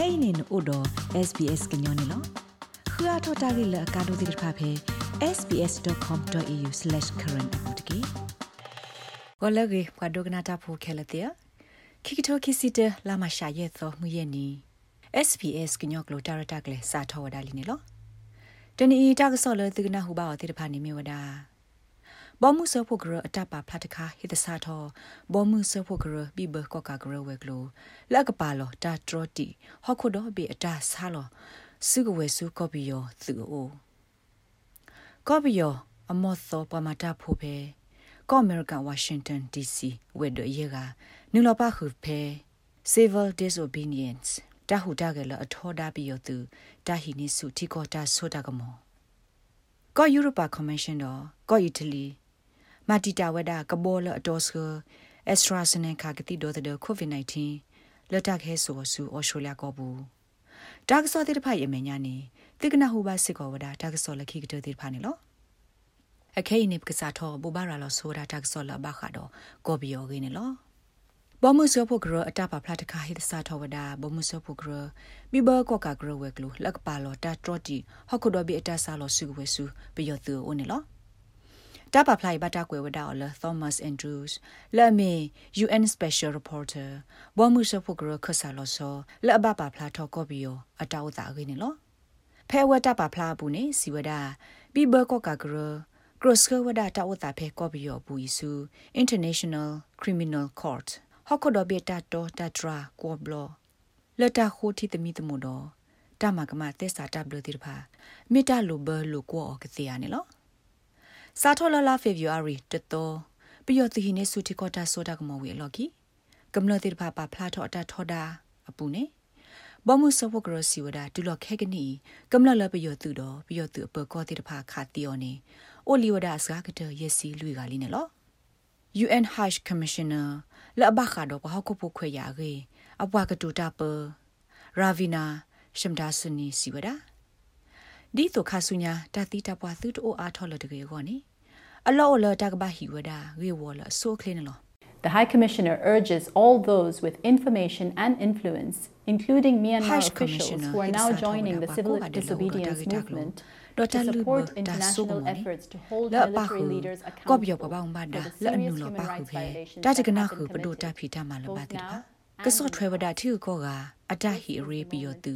kainin odo sbs gnyone lo khua thota gi la ka do dir pha phe sbs.com.au/current apotki wala ge pado gna ta pho khela te kikito kisite la ma sha ye tho mu ye ni sbs gnyok lo tarata kle sa thaw da li ni lo tani ta ka so le tigna hu ba o tir pha ni me wada ဘောမှုဆဖို့ကရအတပါဖတ်တခါဟိတစာထောဘောမှုဆဖို့ကရဘိဘကောကာကရဝဲကလိုလက်ကပါလောတာထရတီဟခုဒဘေအတဆာလောစုကဝဲစုကောပီယောသူအိုကောပီယောအမော့သောပမာတာဖို့ပဲကောအမေရိကန်ဝါရှင်တန် DC ဝဲဒရေကနူလပါခုဖဲ civil disobedience တာဟူတာကလအထောဒါပီယောသူတာဟီနိစုတီကောတာဆိုတာကမောကောယူရိုပါကွန်ဗင်းရှင်းတော့ကောအီတလီ မာတီတာဝဒကဘောလအတော်စကအက်စထရာဇနကာကတိဒေါ်တဲ့ကိုဗစ် -19 လက်တက်ခဲဆိုဆူအော်စတြေးလျကောဘူးတာကစောတဲ့ဖိုင်အမညာနေတိကနာဟူပါစစ်ကောဝဒတာကစောလခိကတဲ့တဲ့ဖာနေလောအခဲနေပကစားတော့ဘူဘာရာလောဆိုတာတာကစောလဘခါတော့ကောဘီယောဂင်းနေလောဘောမှုဆောဖို့ကရအတပါဖလာတခါဟိတစာထဝဒဘောမှုဆောဖို့ကရဘီဘာကောကာကရဝဲကလူလက်ပါလောတာထရတီဟခုဒဘီအတဆာလောစုဝဲစုဘီယောသူအိုနေလော တပဖလိုက်ဘတာကွယ်ဝဒါလ Thomas Andrews လာမေ UN Special Reporter ဘောမှုစဖို့ကရခဆာလောဆောလဘပဖလာထောကောဘီယောအတောက်တာခင်းနော်ဖဲဝတပဖလာဘူးနေစီဝဒါဘီဘကောကာကရ cross ကဝဒါတာဝတာဖဲကောဘီယောဘူးဤစု International Criminal Court ဟခုဒဘေတာတောတတရာကောဘလလတာခိုတီတမီတမတော်တမကမသက်စာတဘလတိတဖာမေတာလိုဘလိုကောကစီရနေလော စာထောလလာဖေဗူအာရီတတော်ပျော်တီဟိနေစုတီကောတာဆိုတာကမဝေလော်ကီကမ္လတိဖာပါဖလာထောအတာထောတာအပူနေဘောမှုစဝကရစီဝဒတူလခဲကနီကမ္လလပျော်သူတော်ပျော်သူအပကောတိတဖာခါတီယောနေအိုလီဝဒစကားကတယစီလူကလေးနေလော UN High Commissioner လဘခါတော့ဘာခုဖို့ခွေရကေအပွားကတူတာပရာဗီနာရှမ်ဒါဆူနီစီဝဒါဒီတော့ခါဆုညာတတိတပွားသူတိုအားထော်လတကေကောနိ အလောလတကဘာဟီဝဒါရေဝလဆိုခလင်းလော The High Commissioner urges all those with information and influence, including Myanmar officials who are now joining the civil disobedience movement, to support international efforts to hold military leaders accountable for the serious human rights violations that have been committed, both now ကစောထွဲဝဒတီကိုကအတဟီရေပီယောတူ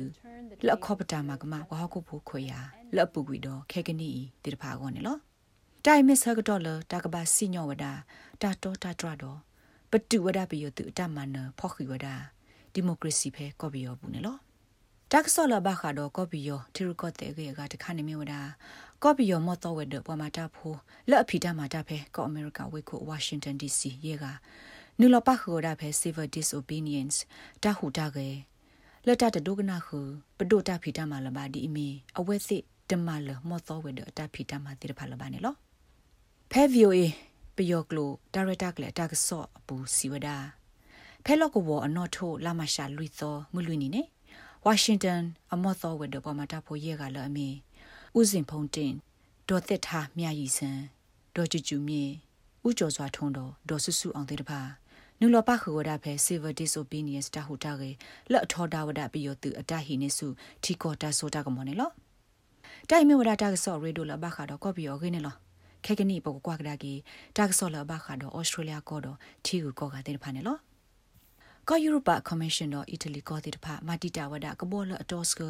လက်ခောပတာမကမဝဟကုဖို့ခွေရလက်ပူကွီတော့ခဲကနီတိတဖာကောနေလော တိုင်မစ်ဟကတော့လတကဘာစီညောဝဒတာတောတာတရတော့ပတူဝဒပီယောတူအတမနဖောခီဝဒဒီမိုကရေစီဖဲကော်ပီယောဘူးနေလောတက်ဆောလဘခါတော့ကော်ပီယောထီရကော့တဲ့ကေကတခါနေမြဝဒကော်ပီယောမော့တော့ဝဒပမာတာဖိုးလက်အဖီတာမာတာဖဲကောအမေရိကဝေကိုဝါရှင်တန်ဒီစီရေကနူလပခိုဒါဖဲ civil disobedience တဟူတာကေလက်တတဒုကနာခုပဒိုတာဖီတာမလဘာဒီအမီအဝဲစစ်တမလမောသောဝဲဒတာဖီတာမတိရဖလဘာနေလော ဖဲ VOA ပယောကလိုဒါရတာကလေတာကဆော့အပူစီဝဒာဖဲလော့ကဝအနော်ထိုလာမရှာလွိသောငွလွိနေနေဝါရှင်တန်အမော့သောဝဲဒပေါ်မှာတာဖိုရဲကလည်းအမီဥစဉ်ဖုန်တင်ဒေါ်သက်ထားမြယီစံဒေါ်ကျူကျူမြေဥကျော်စွာထုံးတော်ဒေါ်ဆုစုအောင်တဲ့တပါနူလပခဝဒဖဲ civil disobedience တဟုတာကေလက်အထောတာဝဒပိယောတုအတဟိနေစုထီကောတာဆိုတာကမောနေလောတိုင်မြဝဒတာကဆော့ရေဒိုလဘခါတော့ကော်ပီယောခင်းနေလော ခဲကနီပေါကွာကဒါကီတာကဆော့လဘခါတော့ဩစတြေးလျကောတော့ထီကိုကောကတဲ့ဖာနေလောကောယူရိုပကော်မရှင်တော့အီတလီကောတဲ့ဖာမာတီတာဝဒကဘောလအတော်စက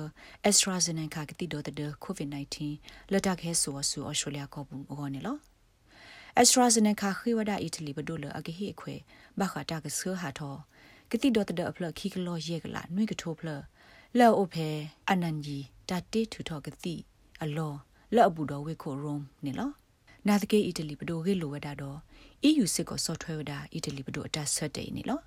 အက်စထရာဇနကာကတိတော့တဲ့ကိုဗစ် -19 လက်တက်ခဲဆိုဆူဩစတြေးလျကောဘူးဘောနေလော AstraZeneca ခိဝဒအီတလီဘဒိုလအကဟိအခွေဘခတာကဆာဟာထောကတိဒတ်ဒအဖလခိကလောယေကလာနွိကထိုဖလလောအိုဖေအနန်ကြီးတတေထူထောကတိအလောလောအဘူတော်ဝေခိုရုံနေလော နာတကေအီတလီဘဒိုကေလိုဝဒါတော့ EU စစ်ကိုဆော့ထွဲဝဒါအီတလီဘဒိုအတဆက်တေနေလော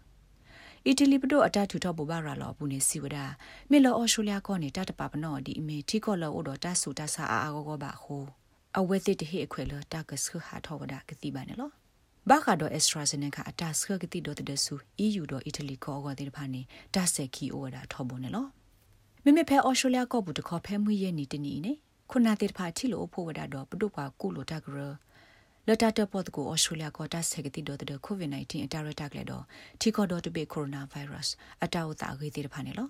အီတလီဘဒိုအတထူထောဘူဘာရာလောဘူးနေစီဝဒါမေလောအော်စတြေးလျကောနေတတပပနောဒီအမေထီကောလောအိုတော်တဆူတဆာအာအာဂောဂောဘာဟိုအဝဲစစ်တဟိအခွေလတာကစခဟာထောဝဒကတိပါနေလောဘာခါဒိုအက်စထရာဇနေကအတာစခကတိဒိုတဒဆူ EU ဒိုအီတလီကောအောတဲ့ဖာနေတာဆက်ကီအိုဝဒထောဘုံနေလောမိမိဖဲအော်စတြေးလျကောဘူးတခေါ်ဖဲမွေးရဲ့နေတနီနေ ခုနာတဲ့ဖာချီလိုဖို့ဝဒတော့ပဒုပါကုလိုတာဂရလတာတပတ်ကိုဩစတြေးလျကတာဆက်ကတိဒိုတဒကိုဗစ် -19 အတာရတာကလေတော့ထီကောဒိုတဘေကိုရိုနာဗိုင်းရပ်စ်အတာဥတာဂေးတဲ့ဖာနေလော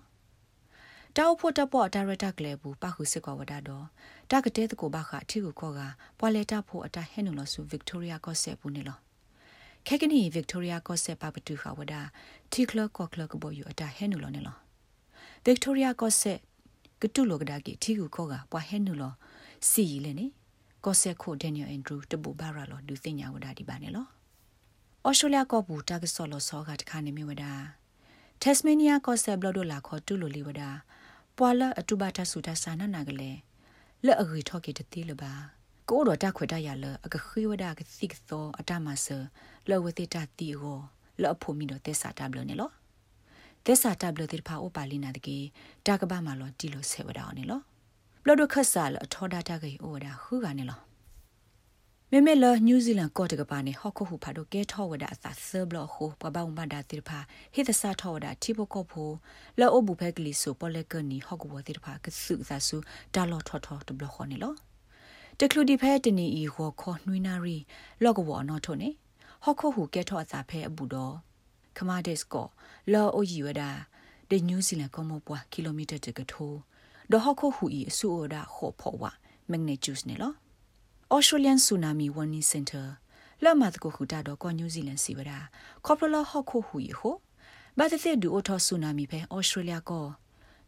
တောက်ဖို့တပေါ်ဒါရတာကလေးဘူးပခုစစ်ကောဝဒါတော့တာကတဲ့တကိုဘခအထီကိုခေါ်ကပွာလေတာဖို့အတဟဲနုလို့ဆူဗစ်တိုးရီယာကော့ဆက်ဘူးနေလို့ခဲကနီဗစ်တိုးရီယာကော့ဆက်ပပတူခဝဒါတီကလကော့ကလကဘောယူအတဟဲနုလို့နေလို့ဗစ်တိုးရီယာကော့ဆက် ကတုလိုကဒါကီထီကိုခေါ်ကပွာဟဲနုလို့စီရီလေနေကော့ဆက်ခိုဒန်နီယယ်အန်ဒရူးတဘူဘာရာလို့ဒူသိညာဝဒါဒီပါနေလို့ဩစတြေးလျကောဘူးတာကဆော်လို့ဆောကတခါနေမြဝဒါတက်စမေးနီးယားကော့ဆက်ဘလော့ဒိုလာခေါ်တူလိုလီဝဒါပွာလအတူဘာတဆူတာစာနာနာကလေးလက်အဂီထော့ကေတတိလပါကိုတော့တခွေတရလအကခိဝဒကသိကသောအတမဆလောဝတိတတိကိုလောဖို့မီတော့တက်စာတဘလနေလော တက်စာတဘလတိဖာအိုပါလီနာတကေတကဘာမလောတီလို့ဆေဝဒါနေလောဘလဒခဆာလအထောဒတာကေအိုဒါခုကနေလောမေမေလနယူးဇီလန်ကော့တကပါနေဟော့ခုဟူဖာဒိုကဲထောဝဒအသဆဘလခုပပဝမဒါတိဖာဟိသစာထောဝဒတိဘကောဖိုလောအဘူဖက်ကလီဆိုပေါ်လက်ကနီဟော့ကူဝတိဖာကဆုသဆူဒါလောထောထောတဘလခေါနေလောတကလူဒီဖဲတနီဤဟောခေါနှွိနာရီလောကဝနောထုံနေဟော့ခုဟူကဲထောအစာဖဲအဘူတော့ ခမာဒစ်ကောလောအိုယူဝဒါဒေနယူးဇီလန်ကောမောပွားကီလိုမီတာတကထိုဒေါ်ဟော့ခုဟူဤအဆူအိုဒါဟောဖောဝမက်ဂနီကျုစ်နေလော Australian Tsunami Warning Center လမတ်ကိုခူတာတော့ကောနယူးဇီလန်စီဝရာကော်ပလာဟော့ခိုဟူယဟိုဘာသစ်ဒူအိုထောဆူနာမီပဲ Australia ကော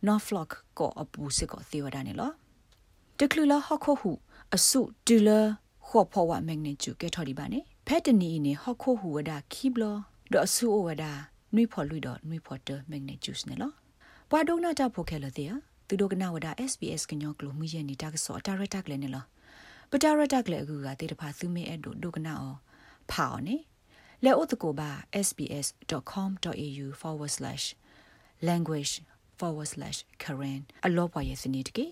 Norfolk ကောအပူစစ်ကောသေဝဒနေလောတကလူလာဟော့ခိုဟူအစုဒူလာခေါ်ဖော်ဝမက်ဂနီကျူကဲထော်ဒီပါနေဖက်တနီနေဟော့ခိုဟူဝဒါခီဘလ ဒေါ်ဆူအိုဝဒါနွိဖော်လူတော့နွိဖော်တမက်ဂနီကျူးနေလောပွာဒုံနာတာဖိုခဲလတဲ့သူတို့ကနာဝဒါ SBS ကညောကလိုမှုရဲ့နေတာကစောတာရတက်လည်းနေလောပတာရတက်လည်းအခုကတေတဖာသူမေအဲ့တို့ဒုကနာအောဖာအောနေလဲဥတကိုပါ sbs.com.au/language forward slash current အလောပွားရဲ့စနေတကေ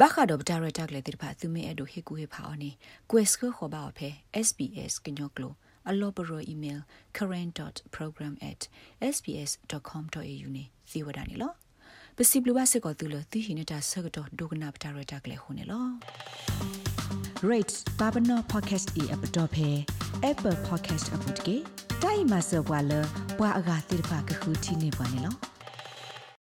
ဘာခါတော့ပတာရတက်လည်းတေတဖာသူမေအဲ့တို့ဟေကူဟေဖာအောနေ quest ခေါ်ပါအဖေ sbs ကညောကလို အလောဘရို email current.program@sbs.com.au နေစီဝဒနေလောပစီဘလူဘတ်စကောတူလသီဟိနေတာဆကတော့ဒုကနာပတာရတက်လည်းခုနေလော rates babano podcast e app dot phe apple podcast app တကေတိုင်မဆောဘွာလဘွာအဂါတိဖာကခုတီနေပါနေလော